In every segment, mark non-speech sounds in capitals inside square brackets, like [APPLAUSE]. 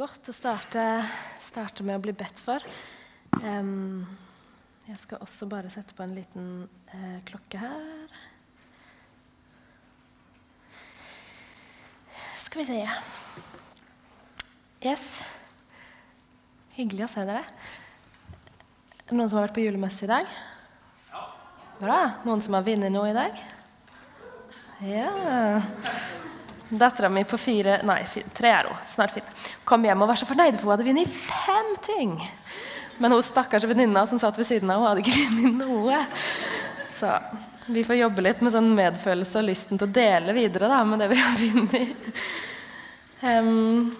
godt å starte, starte med å bli bedt for. Um, jeg skal også bare sette på en liten uh, klokke her. Skal vi se Yes. Hyggelig å se dere. Er noen som har vært på julemesse i dag? Bra. Noen som har vunnet noe i dag? Ja. Dattera mi på fire Nei, fire, tre er hun. Snart fire. Kom hjem og var så fornøyd, for hun hadde vunnet fem ting. Men hun stakkars venninna som satt ved siden av, hun hadde ikke vunnet noe. Så vi får jobbe litt med sånn medfølelse og lysten til å dele videre da, med det vi har vunnet. Um,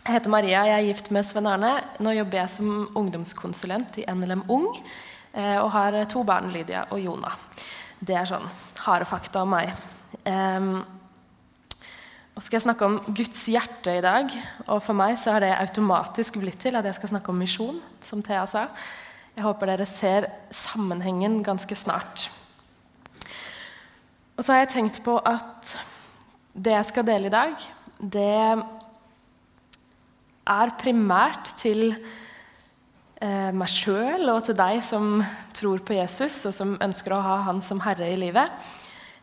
jeg heter Maria, jeg er gift med Sven Arne. Nå jobber jeg som ungdomskonsulent i NLM Ung eh, og har to barn, Lydia og Jona. Det er sånn harde fakta om meg. Um, og skal jeg snakke om Guds hjerte i dag. Og for meg så har det automatisk blitt til at jeg skal snakke om misjon, som Thea sa. Jeg håper dere ser sammenhengen ganske snart. Og så har jeg tenkt på at det jeg skal dele i dag, det er primært til eh, meg sjøl og til deg som tror på Jesus, og som ønsker å ha han som herre i livet.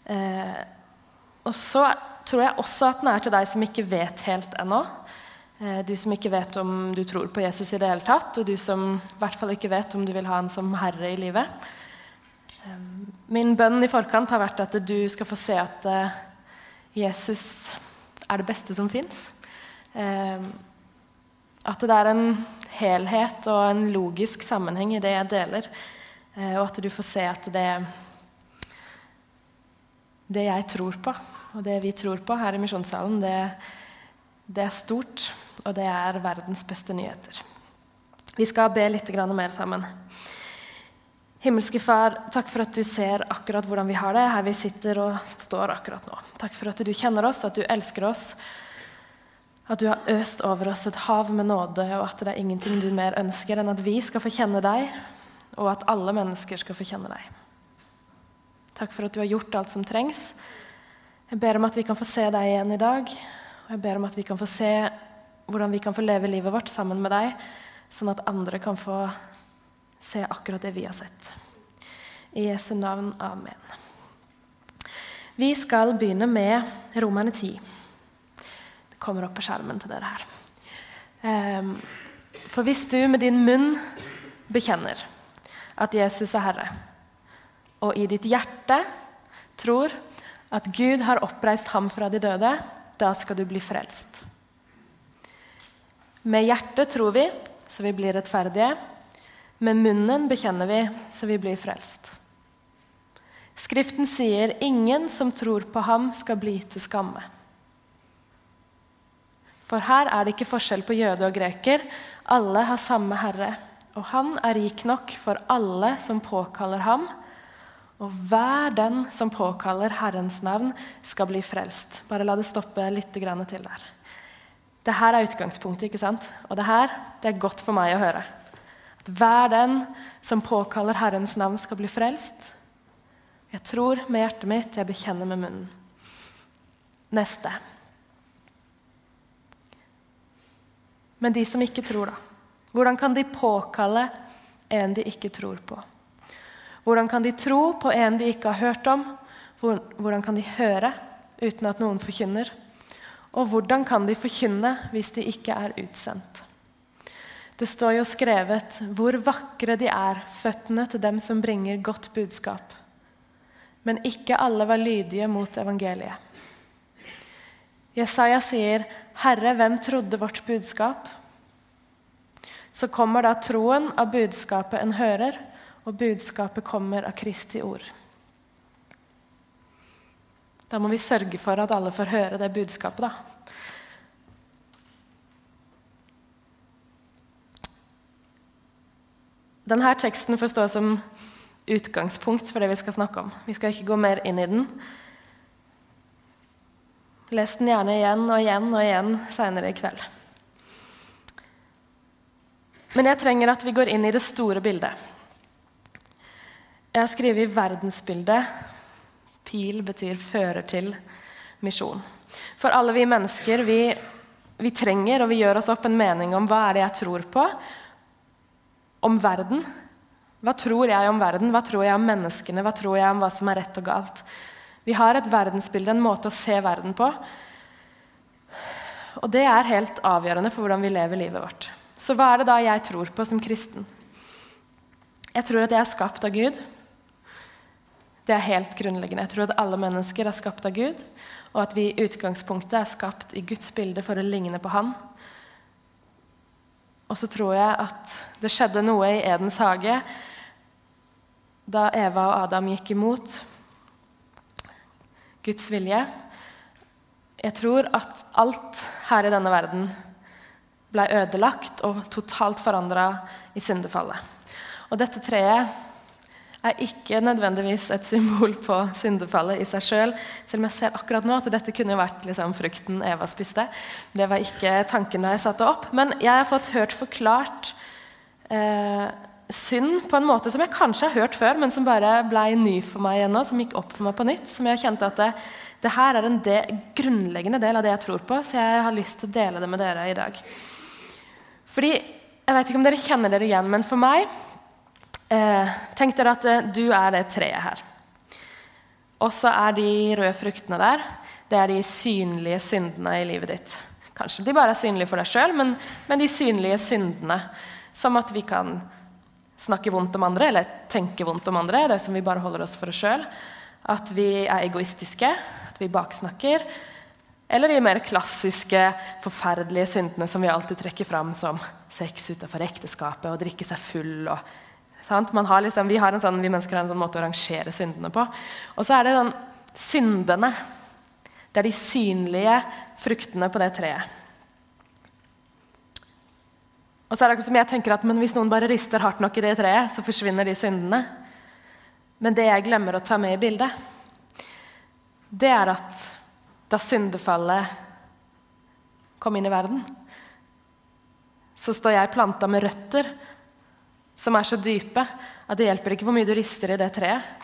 Eh, og så tror jeg også at den er til deg som ikke vet helt ennå. Eh, du som ikke vet om du tror på Jesus i det hele tatt, og du som i hvert fall ikke vet om du vil ha han som herre i livet. Min bønn i forkant har vært at du skal få se at eh, Jesus er det beste som fins. At det er en helhet og en logisk sammenheng i det jeg deler. Eh, og at du får se at det, det jeg tror på, og det vi tror på her i Misjonssalen, det, det er stort, og det er verdens beste nyheter. Vi skal be litt mer sammen. Himmelske Far, takk for at du ser akkurat hvordan vi har det her vi sitter og står akkurat nå. Takk for at du kjenner oss, at du elsker oss, at du har øst over oss et hav med nåde, og at det er ingenting du mer ønsker enn at vi skal få kjenne deg, og at alle mennesker skal få kjenne deg. Takk for at du har gjort alt som trengs. Jeg ber om at vi kan få se deg igjen i dag, og jeg ber om at vi kan få se hvordan vi kan få leve livet vårt sammen med deg, sånn at andre kan få se akkurat det vi har sett. I Jesu navn. Amen. Vi skal begynne med Romerne 10 Det kommer opp på skjermen til dere her. Ehm, for hvis du med din munn bekjenner at Jesus er Herre, og i ditt hjerte tror at Gud har oppreist ham fra de døde, da skal du bli frelst. Med hjertet tror vi, så vi blir rettferdige. Med munnen bekjenner vi, så vi blir frelst. Skriften sier ingen som tror på ham, skal bli til skamme. For her er det ikke forskjell på jøde og greker. Alle har samme Herre. Og han er rik nok for alle som påkaller ham. Og hver den som påkaller Herrens navn, skal bli frelst. Bare la det stoppe litt til der. Det her er utgangspunktet, ikke sant? Og det her det er godt for meg å høre. At hver den som påkaller Herrens navn, skal bli frelst. Jeg tror med hjertet mitt, jeg bekjenner med munnen. Neste. Men de som ikke tror, da? Hvordan kan de påkalle en de ikke tror på? Hvordan kan de tro på en de ikke har hørt om? Hvordan kan de høre uten at noen forkynner? Og hvordan kan de forkynne hvis de ikke er utsendt? Det står jo skrevet hvor vakre de er, føttene til dem som bringer godt budskap. Men ikke alle var lydige mot evangeliet. Jesaja sier, 'Herre, hvem trodde vårt budskap?' Så kommer da troen av budskapet en hører, og budskapet kommer av Kristi ord. Da må vi sørge for at alle får høre det budskapet, da. Denne teksten får stå som utgangspunkt for det vi skal snakke om. Vi skal ikke gå mer inn i den. Les den gjerne igjen og igjen og igjen seinere i kveld. Men jeg trenger at vi går inn i det store bildet. Jeg har skrevet verdensbildet. Pil betyr 'fører til misjon'. For alle vi mennesker vi vi trenger, og vi gjør oss opp en mening om hva er det jeg tror på om verden. Hva tror jeg om verden? Hva tror jeg om menneskene? Hva tror jeg om hva som er rett og galt? Vi har et verdensbilde, en måte å se verden på. Og det er helt avgjørende for hvordan vi lever livet vårt. Så hva er det da jeg tror på som kristen? Jeg tror at jeg er skapt av Gud. Det er helt grunnleggende. Jeg tror at alle mennesker er skapt av Gud, og at vi i utgangspunktet er skapt i Guds bilde for å ligne på Han. Og så tror jeg at det skjedde noe i Edens hage da Eva og Adam gikk imot Guds vilje. Jeg tror at alt her i denne verden ble ødelagt og totalt forandra i syndefallet. Og dette treet er ikke nødvendigvis et symbol på syndefallet i seg sjøl. Selv, selv om jeg ser akkurat nå at dette kunne vært liksom, frukten Eva spiste. Det var ikke tanken da jeg satte opp. Men jeg har fått hørt forklart eh, synd på en måte som jeg kanskje har hørt før, men som bare ble ny for meg igjen nå, som gikk opp for meg på nytt. Som jeg kjente at det, det her er en del, grunnleggende del av det jeg tror på, så jeg har lyst til å dele det med dere i dag. Fordi, Jeg vet ikke om dere kjenner dere igjen, men for meg tenk dere at eh, du er det treet her. Og så er de røde fruktene der det er de synlige syndene i livet ditt. Kanskje de bare er synlige for deg sjøl, men, men, de synlige syndene. Som at vi kan snakke vondt om andre, eller tenke vondt om andre. Det som vi bare holder oss for oss sjøl. At vi er egoistiske, at vi baksnakker. Eller de mer klassiske, forferdelige syndene som vi alltid trekker fram, som sex utenfor ekteskapet, og drikke seg full og har liksom, vi, har sånn, vi, mennesker har en sånn måte å rangere syndene på. Og så er det sånn syndene. Det er de synlige fruktene på det treet. Og så er det som jeg tenker at Hvis noen bare rister hardt nok i det treet, så forsvinner de syndene. Men det jeg glemmer å ta med i bildet, det er at da syndefallet kom inn i verden, så står jeg planta med røtter som er så dype at det hjelper ikke hvor mye du rister i det treet.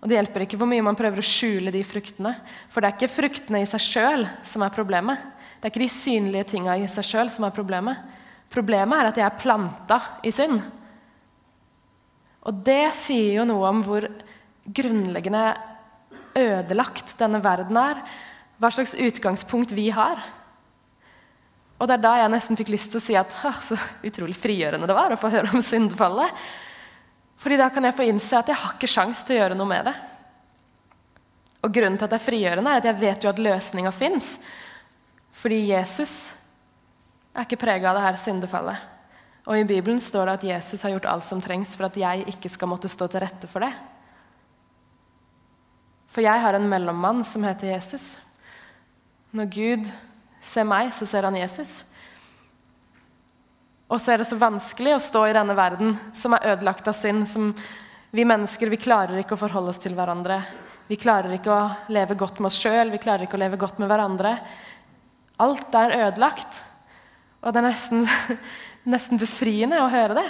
Og det hjelper ikke hvor mye man prøver å skjule de fruktene. For det er ikke fruktene i seg sjøl som er problemet. Det er ikke de synlige tinga i seg sjøl som er problemet. Problemet er at jeg er planta i synd. Og det sier jo noe om hvor grunnleggende ødelagt denne verden er. Hva slags utgangspunkt vi har. Og det er da jeg nesten fikk lyst til å si at så utrolig frigjørende det var å få høre om syndefallet. Fordi da kan jeg få innse at jeg har ikke sjans til å gjøre noe med det. Og grunnen til at det er frigjørende, er at jeg vet jo at løsninga fins. Fordi Jesus er ikke prega av det her syndefallet. Og i Bibelen står det at Jesus har gjort alt som trengs for at jeg ikke skal måtte stå til rette for det. For jeg har en mellommann som heter Jesus. Når Gud ser meg, så ser han Jesus. Og så er det så vanskelig å stå i denne verden som er ødelagt av synd. som Vi mennesker vi klarer ikke å forholde oss til hverandre. Vi klarer ikke å leve godt med oss sjøl, vi klarer ikke å leve godt med hverandre. Alt er ødelagt. Og det er nesten, [LAUGHS] nesten befriende å høre det.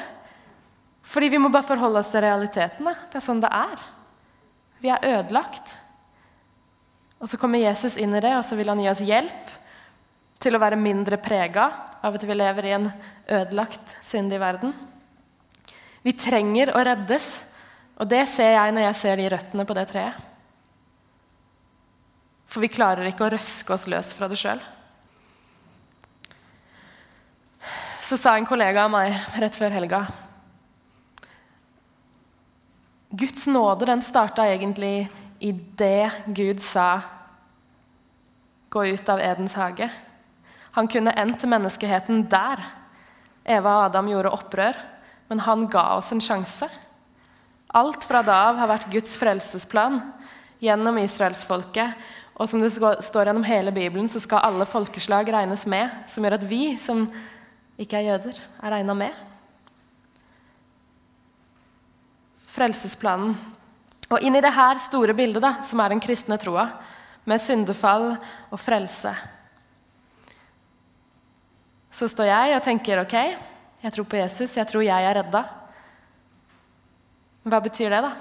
Fordi vi må bare forholde oss til realitetene. Det er sånn det er. Vi er ødelagt. Og så kommer Jesus inn i det, og så vil han gi oss hjelp til å være mindre prega av at vi lever i en ødelagt, syndig verden. Vi trenger å reddes, og det ser jeg når jeg ser de røttene på det treet. For vi klarer ikke å røske oss løs fra det sjøl. Så sa en kollega av meg rett før helga Guds nåde den starta egentlig det Gud sa 'gå ut av Edens hage'. Han kunne endt menneskeheten der. Eva og Adam gjorde opprør, men han ga oss en sjanse. Alt fra da av har vært Guds frelsesplan gjennom israelsfolket. Og som det står gjennom hele Bibelen, så skal alle folkeslag regnes med, som gjør at vi som ikke er jøder, er regna med. Frelsesplanen. Og inn i det her store bildet, da, som er den kristne troa, med syndefall og frelse, så står jeg og tenker ok, jeg tror på Jesus, jeg tror jeg er redda. Hva betyr det, da?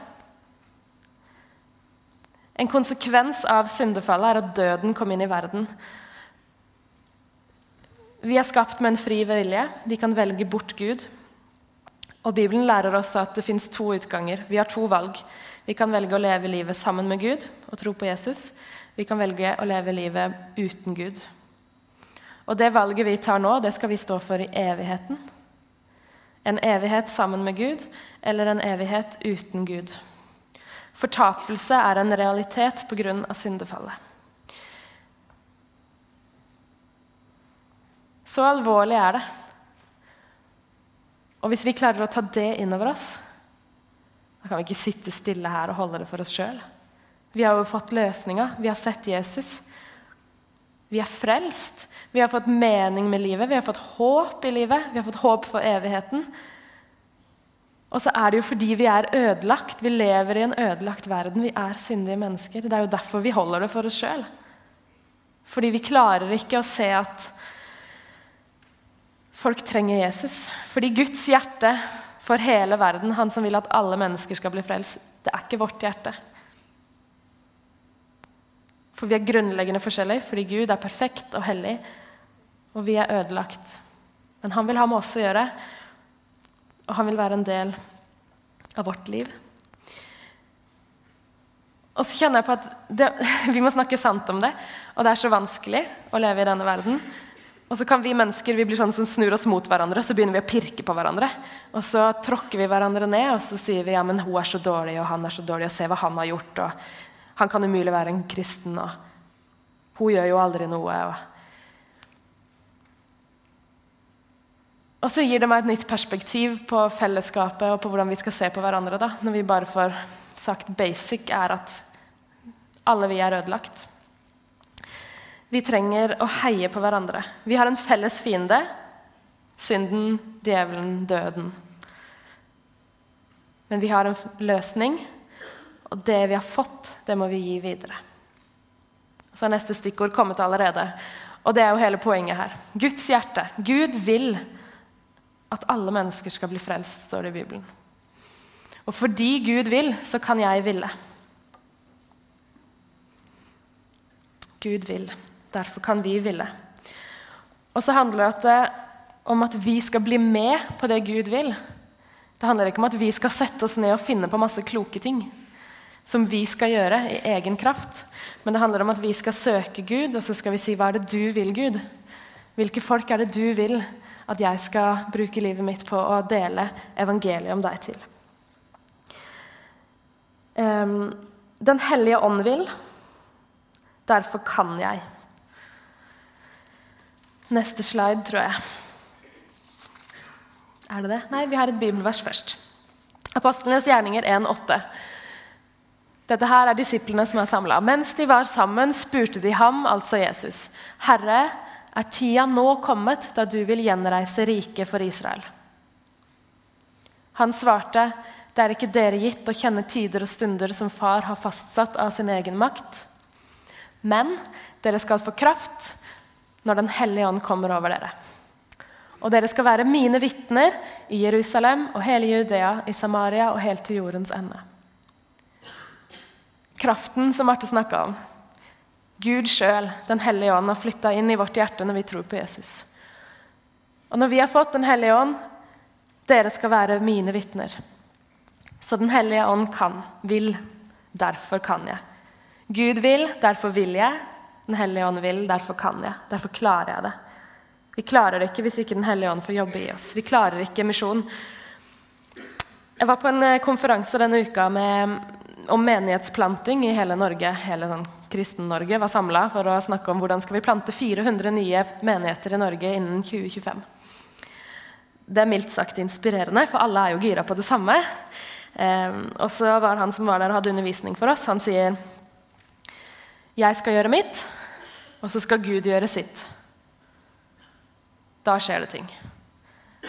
En konsekvens av syndefallet er at døden kom inn i verden. Vi er skapt med en fri vilje. Vi kan velge bort Gud. Og Bibelen lærer oss at det fins to utganger. Vi har to valg. Vi kan velge å leve livet sammen med Gud og tro på Jesus. Vi kan velge å leve livet uten Gud. Og det valget vi tar nå, det skal vi stå for i evigheten. En evighet sammen med Gud eller en evighet uten Gud. Fortapelse er en realitet pga. syndefallet. Så alvorlig er det. Og hvis vi klarer å ta det innover oss, da kan vi ikke sitte stille her og holde det for oss sjøl. Vi har jo fått løsninga. Vi har sett Jesus. Vi er frelst. Vi har fått mening med livet, vi har fått håp i livet, vi har fått håp for evigheten. Og så er det jo fordi vi er ødelagt. Vi lever i en ødelagt verden. Vi er syndige mennesker. Det er jo derfor vi holder det for oss sjøl. Fordi vi klarer ikke å se at Folk trenger Jesus. Fordi Guds hjerte for hele verden, han som vil at alle mennesker skal bli frelst, det er ikke vårt hjerte. For vi er grunnleggende forskjellige, fordi Gud er perfekt og hellig, og vi er ødelagt. Men han vil ha med oss å gjøre, og han vil være en del av vårt liv. Og så kjenner jeg på at det, [LAUGHS] Vi må snakke sant om det, og det er så vanskelig å leve i denne verden. Og så kan vi mennesker vi blir sånn som snur oss mot hverandre, så begynner vi å pirke på hverandre. Og så tråkker vi hverandre ned, og så sier vi ja, men hun er så dårlig, og han er så dårlig, og se hva han har gjort, og han kan umulig være en kristen, og hun gjør jo aldri noe. og Og så gir det meg et nytt perspektiv på fellesskapet og på hvordan vi skal se på hverandre. da, Når vi bare får sagt basic, er at alle vi er ødelagt. Vi trenger å heie på hverandre. Vi har en felles fiende. Synden, djevelen, døden. Men vi har en løsning, og det vi har fått, det må vi gi videre. Så er neste stikkord kommet allerede. Og det er jo hele poenget her. Guds hjerte. Gud vil at alle mennesker skal bli frelst, står det i Bibelen. Og fordi Gud vil, så kan jeg ville. Gud vil. Derfor kan vi ville. Og så handler det om at vi skal bli med på det Gud vil. Det handler ikke om at vi skal sette oss ned og finne på masse kloke ting som vi skal gjøre i egen kraft. Men det handler om at vi skal søke Gud, og så skal vi si hva er det du vil, Gud? Hvilke folk er det du vil at jeg skal bruke livet mitt på å dele evangeliet om deg til? Um, den hellige ånd vil. Derfor kan jeg. Neste slide, tror jeg. Er det det? Nei, vi har et bibelvers først. Apostlenes gjerninger 1,8. Dette her er disiplene som er samla. Mens de var sammen, spurte de ham, altså Jesus, Herre, er tida nå kommet da du vil gjenreise riket for Israel? Han svarte, det er ikke dere gitt å kjenne tider og stunder som far har fastsatt av sin egen makt. Men dere skal få kraft når Den hellige ånd kommer over dere. Og dere skal være mine vitner i Jerusalem og hele Judea, i Samaria og helt til jordens ende. Kraften som Marte snakka om. Gud sjøl, Den hellige ånd, har flytta inn i vårt hjerte når vi tror på Jesus. Og når vi har fått Den hellige ånd, dere skal være mine vitner. Så Den hellige ånd kan, vil. Derfor kan jeg. Gud vil, derfor vil jeg. Den hellige ånd vil, derfor kan jeg. Derfor klarer jeg det. Vi klarer det ikke hvis ikke Den hellige ånd får jobbe i oss. Vi klarer ikke misjon. Jeg var på en eh, konferanse denne uka med, om menighetsplanting i hele Norge. Hele sånn Kristen-Norge var samla for å snakke om hvordan skal vi plante 400 nye menigheter i Norge innen 2025. Det er mildt sagt inspirerende, for alle er jo gira på det samme. Eh, og så var han som var der og hadde undervisning for oss, han sier jeg skal gjøre mitt, og så skal Gud gjøre sitt. Da skjer det ting.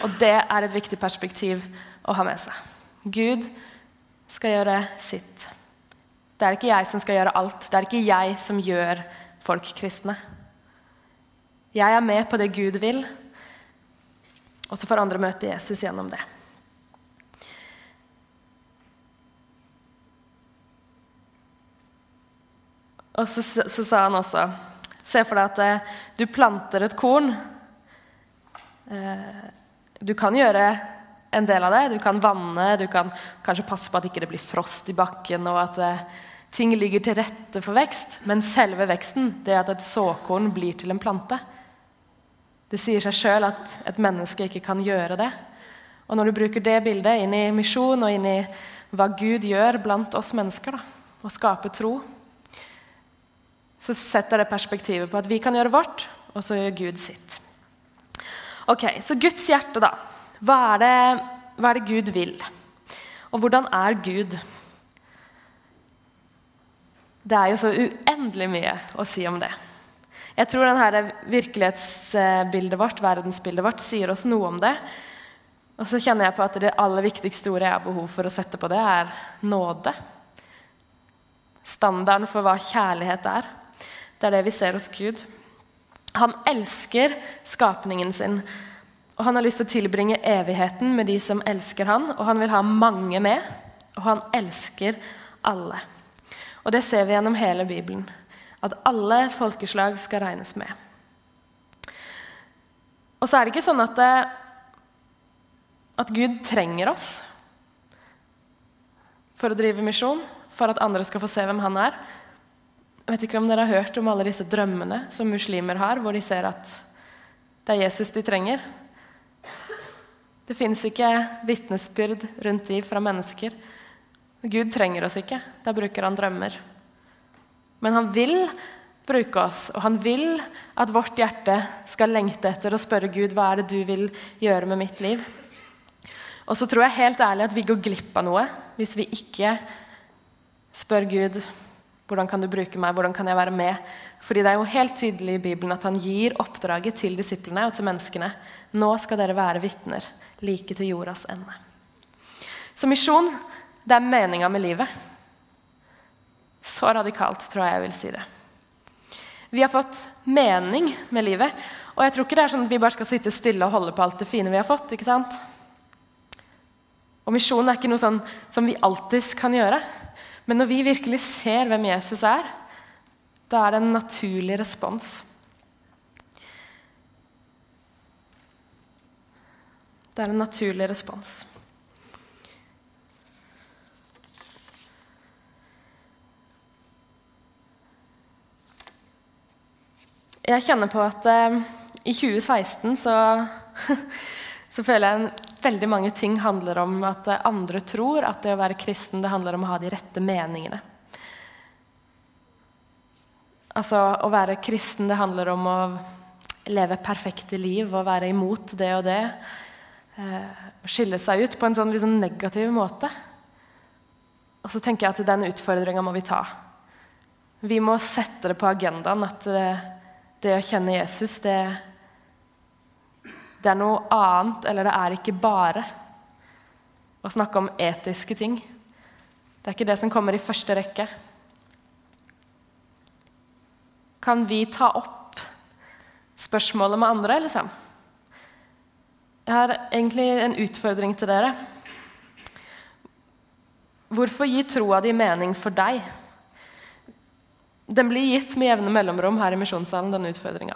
Og det er et viktig perspektiv å ha med seg. Gud skal gjøre sitt. Det er ikke jeg som skal gjøre alt. Det er ikke jeg som gjør folk kristne. Jeg er med på det Gud vil, og så får andre møte Jesus gjennom det. Og så, så, sa han også Se for deg at eh, du planter et korn Eh, du kan gjøre en del av det. Du kan vanne, du kan kanskje passe på at det ikke blir frost i bakken, og at eh, ting ligger til rette for vekst. Men selve veksten, det at et såkorn blir til en plante Det sier seg sjøl at et menneske ikke kan gjøre det. Og når du bruker det bildet inn i misjon og inn i hva Gud gjør blant oss mennesker, da, og skaper tro, så setter det perspektivet på at vi kan gjøre vårt, og så gjør Gud sitt. Ok, Så Guds hjerte, da. Hva er det, hva er det Gud vil? Og hvordan er Gud? Det er jo så uendelig mye å si om det. Jeg tror denne virkelighetsbildet vårt, verdensbildet vårt sier oss noe om det. Og så kjenner jeg på at det aller viktigste ordet jeg har behov for å sette på det, er nåde. Standarden for hva kjærlighet er. Det er det vi ser hos Gud. Han elsker skapningen sin. Og han har lyst til å tilbringe evigheten med de som elsker han, og han vil ha mange med. Og han elsker alle. Og det ser vi gjennom hele Bibelen. At alle folkeslag skal regnes med. Og så er det ikke sånn at, det, at Gud trenger oss for å drive misjon, for at andre skal få se hvem han er. Jeg vet ikke om dere har hørt om alle disse drømmene som muslimer har, hvor de ser at det er Jesus de trenger. Det fins ikke vitnesbyrd rundt de fra mennesker. Gud trenger oss ikke. Da bruker han drømmer. Men han vil bruke oss, og han vil at vårt hjerte skal lengte etter å spørre Gud hva er det du vil gjøre med mitt liv. Og så tror jeg helt ærlig at vi går glipp av noe hvis vi ikke spør Gud hvordan kan du bruke meg? Hvordan kan jeg være med? Fordi det er jo helt tydelig i Bibelen at han gir oppdraget til disiplene og til menneskene. Nå skal dere være vitner like til jordas ende. Så misjon, det er meninga med livet. Så radikalt tror jeg jeg vil si det. Vi har fått mening med livet. Og jeg tror ikke det er sånn at vi bare skal sitte stille og holde på alt det fine vi har fått. ikke sant? Og misjon er ikke noe sånn som vi alltid kan gjøre. Men når vi virkelig ser hvem Jesus er, da er det en naturlig respons. Det er en naturlig respons. Jeg kjenner på at eh, i 2016 så, [LAUGHS] så føler jeg at veldig mange ting handler om at andre tror at det å være kristen det handler om å ha de rette meningene. Altså, Å være kristen det handler om å leve perfekte liv og være imot det og det. Eh, skille seg ut på en sånn liksom negativ måte. Og så tenker jeg at den utfordringa må vi ta. Vi må sette det på agendaen at det, det å kjenne Jesus, det, det er noe annet, eller det er ikke bare å snakke om etiske ting. Det er ikke det som kommer i første rekke. Kan vi ta opp spørsmålet med andre, liksom? Jeg har egentlig en utfordring til dere. Hvorfor gi troa di mening for deg? Den blir gitt med jevne mellomrom her i misjonssalen, denne utfordringa.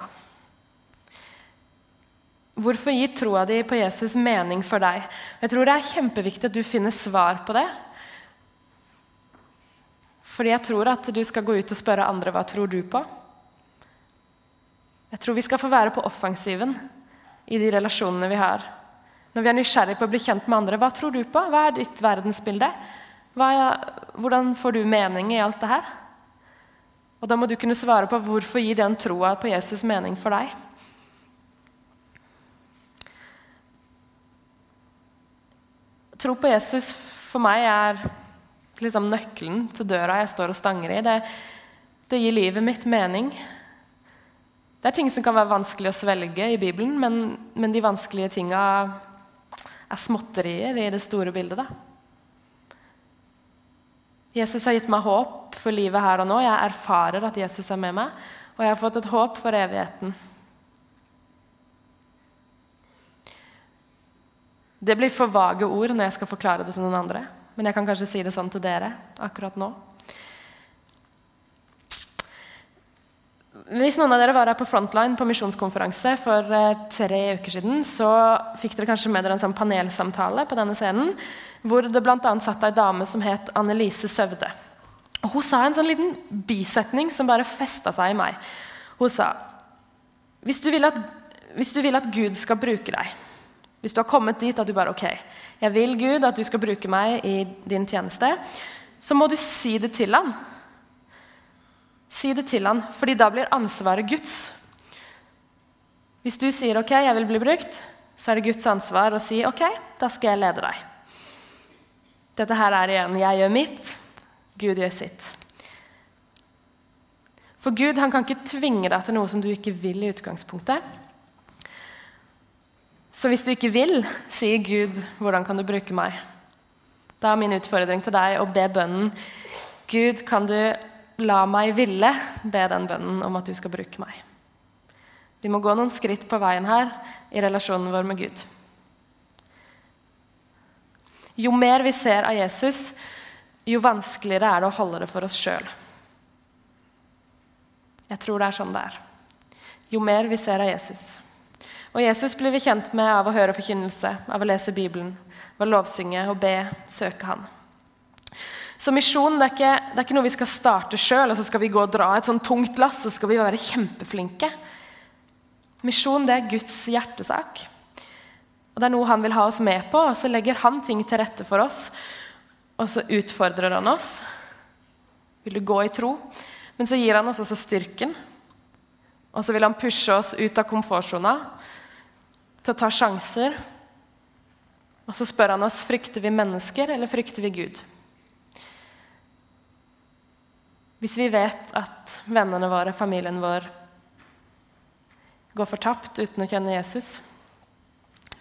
Hvorfor gir troa di på Jesus mening for deg? Jeg tror det er kjempeviktig at du finner svar på det. Fordi jeg tror at du skal gå ut og spørre andre hva tror du på. Jeg tror vi skal få være på offensiven i de relasjonene vi har. Når vi er nysgjerrige på å bli kjent med andre, hva tror du på? Hva er ditt verdensbilde? Er, hvordan får du mening i alt det her? Og Da må du kunne svare på hvorfor gir den troa på Jesus mening for deg. Tro på Jesus for meg er liksom nøkkelen til døra jeg står og stanger i. Det, det, gir livet mitt mening. Det er ting som kan være vanskelig å svelge i Bibelen, men, men de vanskelige tinga er småtterier i det store bildet. Da. Jesus har gitt meg håp for livet her og nå. Jeg erfarer at Jesus er med meg, og jeg har fått et håp for evigheten. Det blir for vage ord når jeg skal forklare det til noen andre. Men jeg kan kanskje si det sånn til dere akkurat nå. Hvis noen av dere var her på Frontline på misjonskonferanse for eh, tre uker siden, så fikk dere kanskje med dere en sånn panelsamtale på denne scenen, hvor det bl.a. satt ei dame som het Annelise Søvde. Og hun sa en sånn liten bisetning som bare festa seg i meg. Hun sa hvis du, at, hvis du vil at Gud skal bruke deg, hvis du har kommet dit at du bare ok, jeg vil Gud at du skal bruke meg i din tjeneste, så må du si det til han. Si det til han, fordi da blir ansvaret Guds. Hvis du sier 'OK, jeg vil bli brukt', så er det Guds ansvar å si 'OK, da skal jeg lede deg'. Dette her er igjen 'jeg gjør mitt, Gud gjør sitt'. For Gud han kan ikke tvinge deg til noe som du ikke vil i utgangspunktet. Så hvis du ikke vil, sier Gud 'Hvordan kan du bruke meg?' Da er min utfordring til deg å be bønnen 'Gud, kan du La meg ville be den bønnen om at du skal bruke meg. Vi må gå noen skritt på veien her i relasjonen vår med Gud. Jo mer vi ser av Jesus, jo vanskeligere er det å holde det for oss sjøl. Jeg tror det er sånn det er. Jo mer vi ser av Jesus. Og Jesus blir vi kjent med av å høre forkynnelse, av å lese Bibelen, av å lovsynge og be, søke Han. Så misjon det er, ikke, det er ikke noe vi skal starte sjøl, og så skal vi gå og dra et sånn tungt lass så skal vi være kjempeflinke. Misjon det er Guds hjertesak. Og Det er noe han vil ha oss med på, og så legger han ting til rette for oss. Og så utfordrer han oss. Vil du gå i tro? Men så gir han oss også styrken. Og så vil han pushe oss ut av komfortsona til å ta sjanser. Og så spør han oss frykter vi mennesker eller frykter vi Gud. Hvis vi vet at vennene våre, familien vår, går fortapt uten å kjenne Jesus,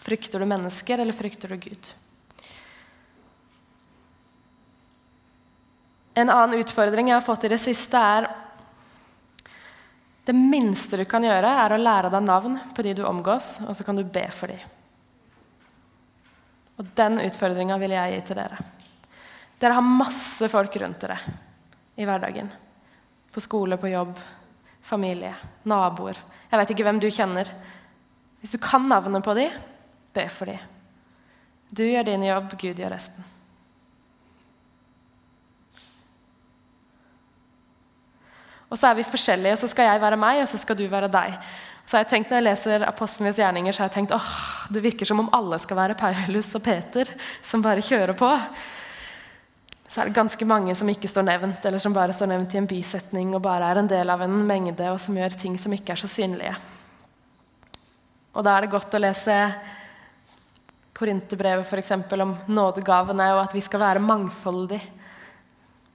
frykter du mennesker, eller frykter du Gud? En annen utfordring jeg har fått i det siste, er det minste du kan gjøre, er å lære deg navn på de du omgås, og så kan du be for dem. Og Den utfordringa vil jeg gi til dere. Dere har masse folk rundt dere i hverdagen. På skole, på jobb, familie, naboer. Jeg vet ikke hvem du kjenner. Hvis du kan navnet på dem, be for dem. Du gjør din jobb, Gud gjør resten. Og så er vi forskjellige, og så skal jeg være meg, og så skal du være deg. Så jeg tenkt, Når jeg leser apostlenes gjerninger, så har jeg tenkt åh, det virker som om alle skal være Paulus og Peter, som bare kjører på så er det ganske mange som ikke står nevnt, eller som bare står nevnt i en bisetning og bare er en del av en mengde, og som gjør ting som ikke er så synlige. Og da er det godt å lese Korinterbrevet f.eks. om nådegavene, og at vi skal være mangfoldige.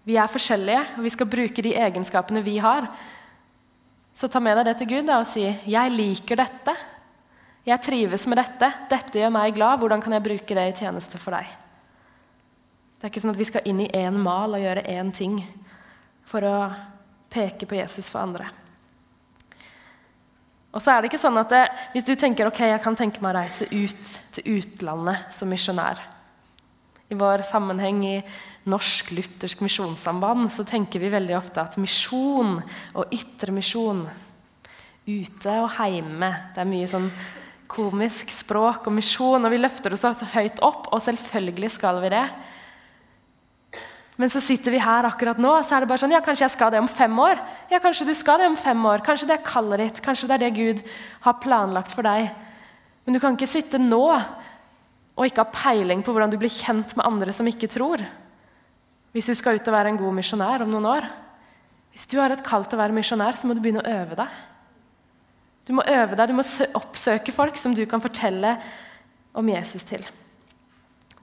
Vi er forskjellige, og vi skal bruke de egenskapene vi har. Så ta med deg det til Gud da, og si 'Jeg liker dette'. 'Jeg trives med dette. Dette gjør meg glad. Hvordan kan jeg bruke det i tjeneste for deg?' Det er ikke sånn at vi skal inn i én mal og gjøre én ting for å peke på Jesus for andre. Og så er det ikke sånn at det, Hvis du tenker ok, jeg kan tenke meg å reise ut til utlandet som misjonær I vår sammenheng i Norsk-luthersk misjonssamband så tenker vi veldig ofte at misjon og ytre misjon Ute og heime. Det er mye sånn komisk språk og misjon. Og vi løfter oss så høyt opp, og selvfølgelig skal vi det. Men så sitter vi her akkurat nå, og så er det bare sånn Ja, kanskje jeg skal det om fem år? Ja, kanskje du skal det om fem år. Kanskje det er kallet ditt. Kanskje det er det Gud har planlagt for deg. Men du kan ikke sitte nå og ikke ha peiling på hvordan du blir kjent med andre som ikke tror. Hvis du skal ut og være en god misjonær om noen år. Hvis du har et kall til å være misjonær, så må du begynne å øve deg. Du må øve deg, du må oppsøke folk som du kan fortelle om Jesus til.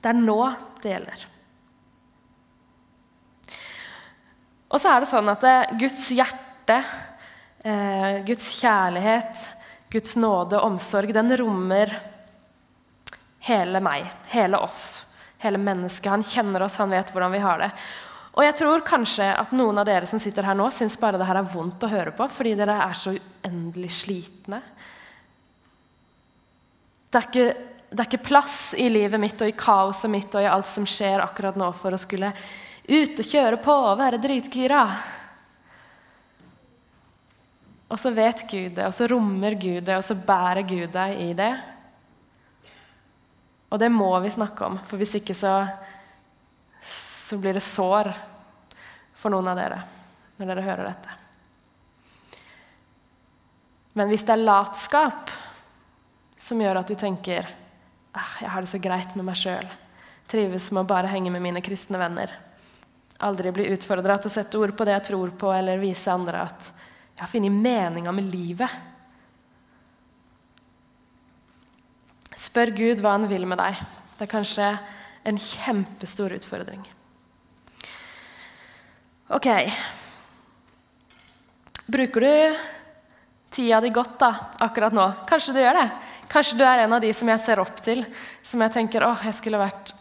Det er nå det gjelder. Og så er det sånn at eh, Guds hjerte, eh, Guds kjærlighet, Guds nåde og omsorg, den rommer hele meg, hele oss, hele mennesket. Han kjenner oss, han vet hvordan vi har det. Og jeg tror kanskje at noen av dere som sitter her nå, syns bare det her er vondt å høre på fordi dere er så uendelig slitne. Det er, ikke, det er ikke plass i livet mitt og i kaoset mitt og i alt som skjer akkurat nå, for å skulle ut og kjøre på og være dritgira. Og så vet Gud det, og så rommer Gud det, og så bærer Gud deg i det. Og det må vi snakke om, for hvis ikke så, så blir det sår for noen av dere når dere hører dette. Men hvis det er latskap som gjør at du tenker ah, jeg har det så greit med meg sjøl, trives med å bare henge med mine kristne venner, aldri bli utfordra til å sette ord på det jeg tror på, eller vise andre at jeg har funnet meninga med livet Spør Gud hva han vil med deg. Det er kanskje en kjempestor utfordring. Ok. Bruker du tida di godt da, akkurat nå? Kanskje du gjør det. Kanskje du er en av de som jeg ser opp til, som jeg tenker åh, jeg skulle vært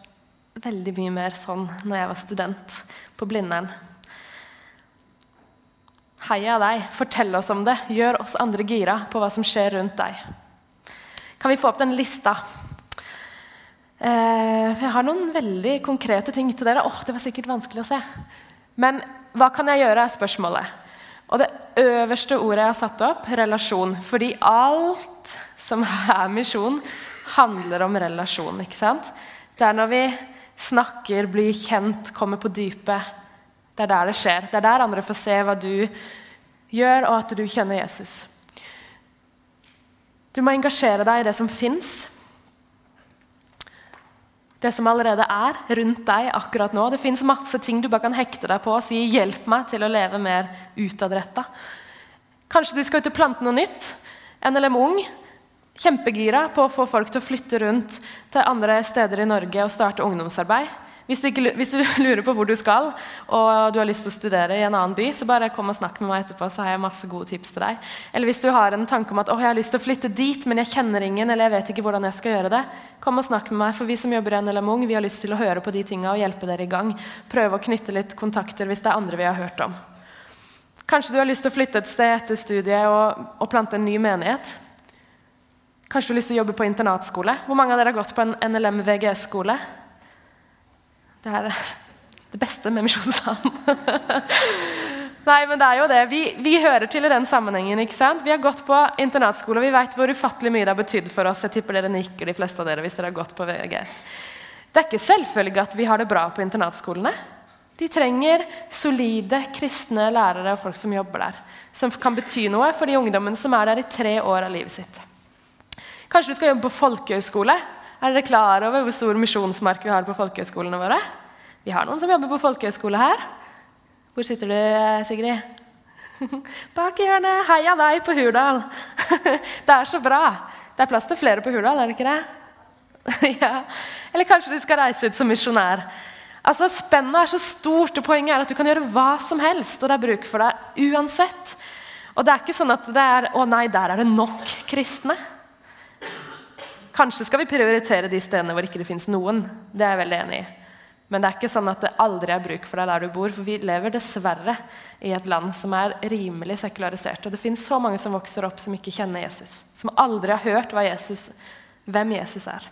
veldig mye mer sånn når jeg var student på Blindern. Heia deg. Fortell oss om det. Gjør oss andre gira på hva som skjer rundt deg. Kan vi få opp den lista? Eh, jeg har noen veldig konkrete ting til dere. Åh, det var sikkert vanskelig å se. Men hva kan jeg gjøre, er spørsmålet. Og det øverste ordet jeg har satt opp, relasjon. Fordi alt som er misjon, handler om relasjon. ikke sant? Det er når vi snakker, blir kjent, kommer på dypet. Det er der det skjer. Det er der andre får se hva du gjør, og at du kjenner Jesus. Du må engasjere deg i det som fins. Det som allerede er rundt deg akkurat nå. Det fins masse ting du bare kan hekte deg på og si 'hjelp meg til å leve mer utadretta'. Kanskje du skal ut og plante noe nytt. NLM Ung kjempegira på å få folk til å flytte rundt til andre steder i Norge og starte ungdomsarbeid. Hvis du, ikke, hvis du, [LAUGHS] lurer på hvor du skal, og du har lyst til å studere i en annen by, så bare kom og snakk med meg etterpå, så har jeg masse gode tips til deg. Eller hvis du har en tanke om at jeg har lyst til å flytte dit, men jeg kjenner ingen, eller jeg vet ikke hvordan jeg skal gjøre det, kom og snakk med meg, for vi som jobber i NLM Ung, vi har lyst til å høre på de tinga og hjelpe dere i gang. Prøve å knytte litt kontakter hvis det er andre vi har hørt om. Kanskje du har lyst til å flytte et sted etter studiet og, og plante en ny menighet. Kanskje du har lyst til å jobbe på internatskole. Hvor mange av dere har gått på en NLM VGS-skole? Det er det beste med Misjonssalen. [LAUGHS] Nei, men det er jo det. Vi, vi, hører til i den sammenhengen. ikke sant? Vi har gått på internatskole, og vi vet hvor ufattelig mye det har betydd for oss. Jeg tipper dere nikker, de fleste av dere, hvis dere har gått på VGS. Det er ikke selvfølgelig at vi har det bra på internatskolene. De trenger solide kristne lærere og folk som jobber der. Som kan bety noe for de ungdommene som er der i tre år av livet sitt. Kanskje du skal jobbe på folkehøyskole? Er dere klar over hvor stor misjonsmark vi har på folkehøyskolene våre? Vi har noen som jobber på folkehøyskole her. Hvor sitter du, Sigrid? [LAUGHS] Bak i hjørnet. Heia deg på Hurdal! [LAUGHS] det er så bra. Det er plass til flere på Hurdal, er det ikke det? [LAUGHS] ja. Eller kanskje du skal reise ut som misjonær. Altså, Spennet er så stort, og poenget er at du kan gjøre hva som helst, og det er bruk for deg uansett. Og det er ikke sånn at det er 'Å nei, der er det nok kristne'. Kanskje skal vi prioritere de stedene hvor ikke det fins noen. Det er jeg veldig enig i. Men det er ikke sånn at det aldri er bruk for deg der du bor. For vi lever dessverre i et land som er rimelig sekularisert. Og det fins så mange som vokser opp som ikke kjenner Jesus. Som aldri har hørt Jesus, hvem Jesus er.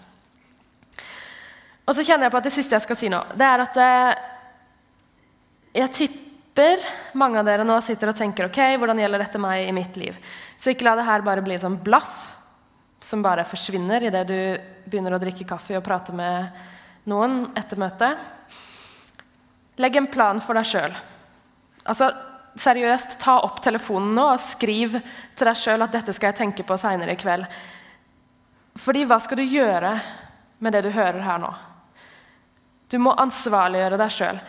Og så kjenner jeg på at det siste jeg skal si nå, det er at eh, jeg tipper mange av dere nå sitter og tenker ok, hvordan gjelder dette meg i mitt liv? Så ikke la det her bare bli sånn blaff som bare forsvinner idet du begynner å drikke kaffe og prate med noen etter møtet. Legg en plan for deg sjøl. Altså, seriøst, ta opp telefonen nå og skriv til deg sjøl at dette skal jeg tenke på seinere i kveld. Fordi hva skal du gjøre med det du hører her nå? Du må ansvarliggjøre deg sjøl.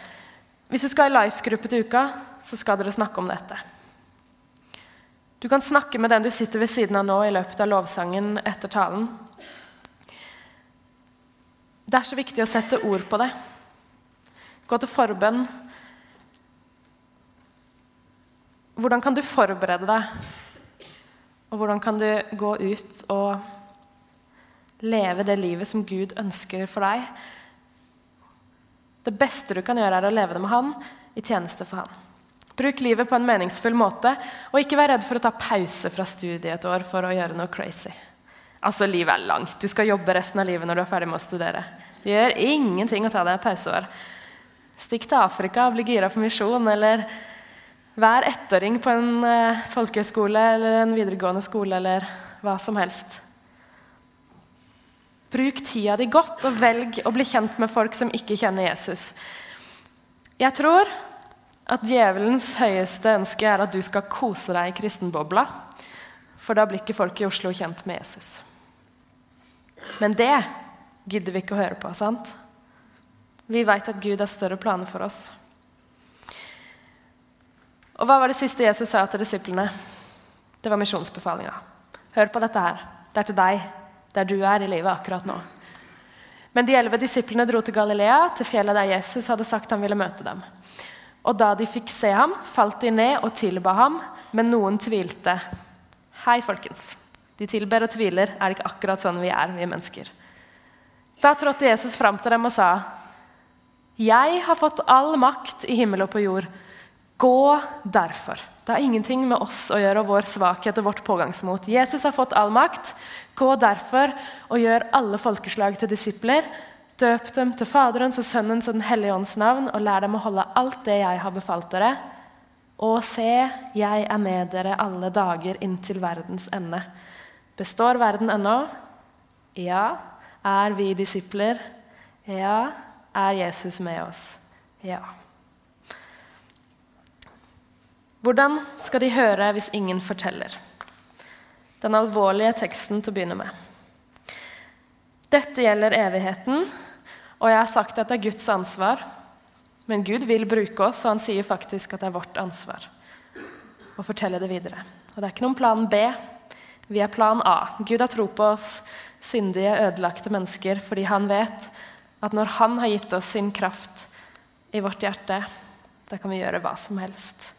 Hvis du skal i life-gruppe til uka, så skal dere snakke om dette. Du kan snakke med den du sitter ved siden av nå i løpet av lovsangen etter talen. Det er så viktig å sette ord på det. Gå til forbønn. Hvordan kan du forberede deg? Og hvordan kan du gå ut og leve det livet som Gud ønsker for deg? Det beste du kan gjøre, er å leve det med Han i tjeneste for Han. Bruk livet på en meningsfull måte, og ikke vær redd for å ta pause fra studiet et år for å gjøre noe crazy. Altså, Livet er langt. Du skal jobbe resten av livet når du er ferdig med å studere. Det gjør ingenting å ta deg et pauseår. Stikk til Afrika og bli gira på misjon, eller Vær ettåring på en uh, folkehøyskole eller en videregående skole eller hva som helst. Bruk tida di godt, og velg å bli kjent med folk som ikke kjenner Jesus. Jeg tror at djevelens høyeste ønske er at du skal kose deg i kristenbobla. For da blir ikke folk i Oslo kjent med Jesus. Men det gidder vi ikke å høre på, sant? Vi veit at Gud har større planer for oss. Og hva var det siste Jesus sa til disiplene? Det var misjonsbefalinga. Hør på dette her. Det er til deg, der du er i livet akkurat nå. Men de elleve disiplene dro til Galilea, til fjellet der Jesus hadde sagt han ville møte dem. Og da de fikk se ham, falt de ned og tilba ham, men noen tvilte. Hei, folkens. De tilber og tviler. Er det ikke akkurat sånn vi er, vi mennesker? Da trådte Jesus fram til dem og sa, 'Jeg har fått all makt i himmel og på jord.' Gå derfor. Det har ingenting med oss å gjøre og vår svakhet og vårt pågangsmot. Jesus har fått all makt. Gå derfor og gjør alle folkeslag til disipler. Døp dem til Faderens og Sønnens og Den hellige ånds navn, og lær dem å holde alt det jeg har befalt dere. Og se, jeg er med dere alle dager inntil verdens ende. Består verden ennå? Ja. Er vi disipler? Ja. Er Jesus med oss? Ja. Hvordan skal de høre hvis ingen forteller? Den alvorlige teksten til å begynne med. Dette gjelder evigheten, og jeg har sagt at det er Guds ansvar. Men Gud vil bruke oss, og han sier faktisk at det er vårt ansvar å fortelle det videre. Og det er ikke noen plan B. Vi er plan A. Gud har tro på oss syndige, ødelagte mennesker fordi han vet at når han har gitt oss sin kraft i vårt hjerte, da kan vi gjøre hva som helst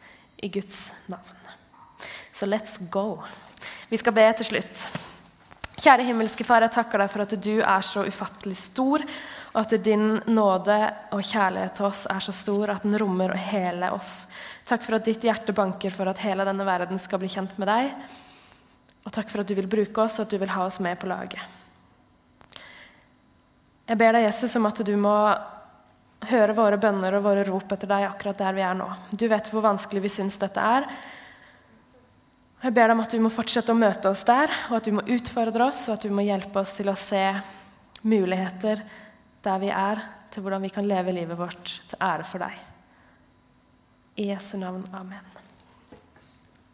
i Guds navn. Så let's go. Vi skal be til slutt. Kjære himmelske Far, jeg takker deg for at du er så ufattelig stor, og at din nåde og kjærlighet til oss er så stor at den rommer og hele oss. Takk for at ditt hjerte banker for at hele denne verden skal bli kjent med deg. Og takk for at du vil bruke oss, og at du vil ha oss med på laget. Jeg ber deg, Jesus, om at du må høre våre bønner og våre rop etter deg akkurat der vi er nå. Du vet hvor vanskelig vi syns dette er. Jeg ber deg om at du må fortsette å møte oss der, og at du må utfordre oss, og at du må hjelpe oss til å se muligheter der vi er, til hvordan vi kan leve livet vårt til ære for deg. I Jesu navn. Amen.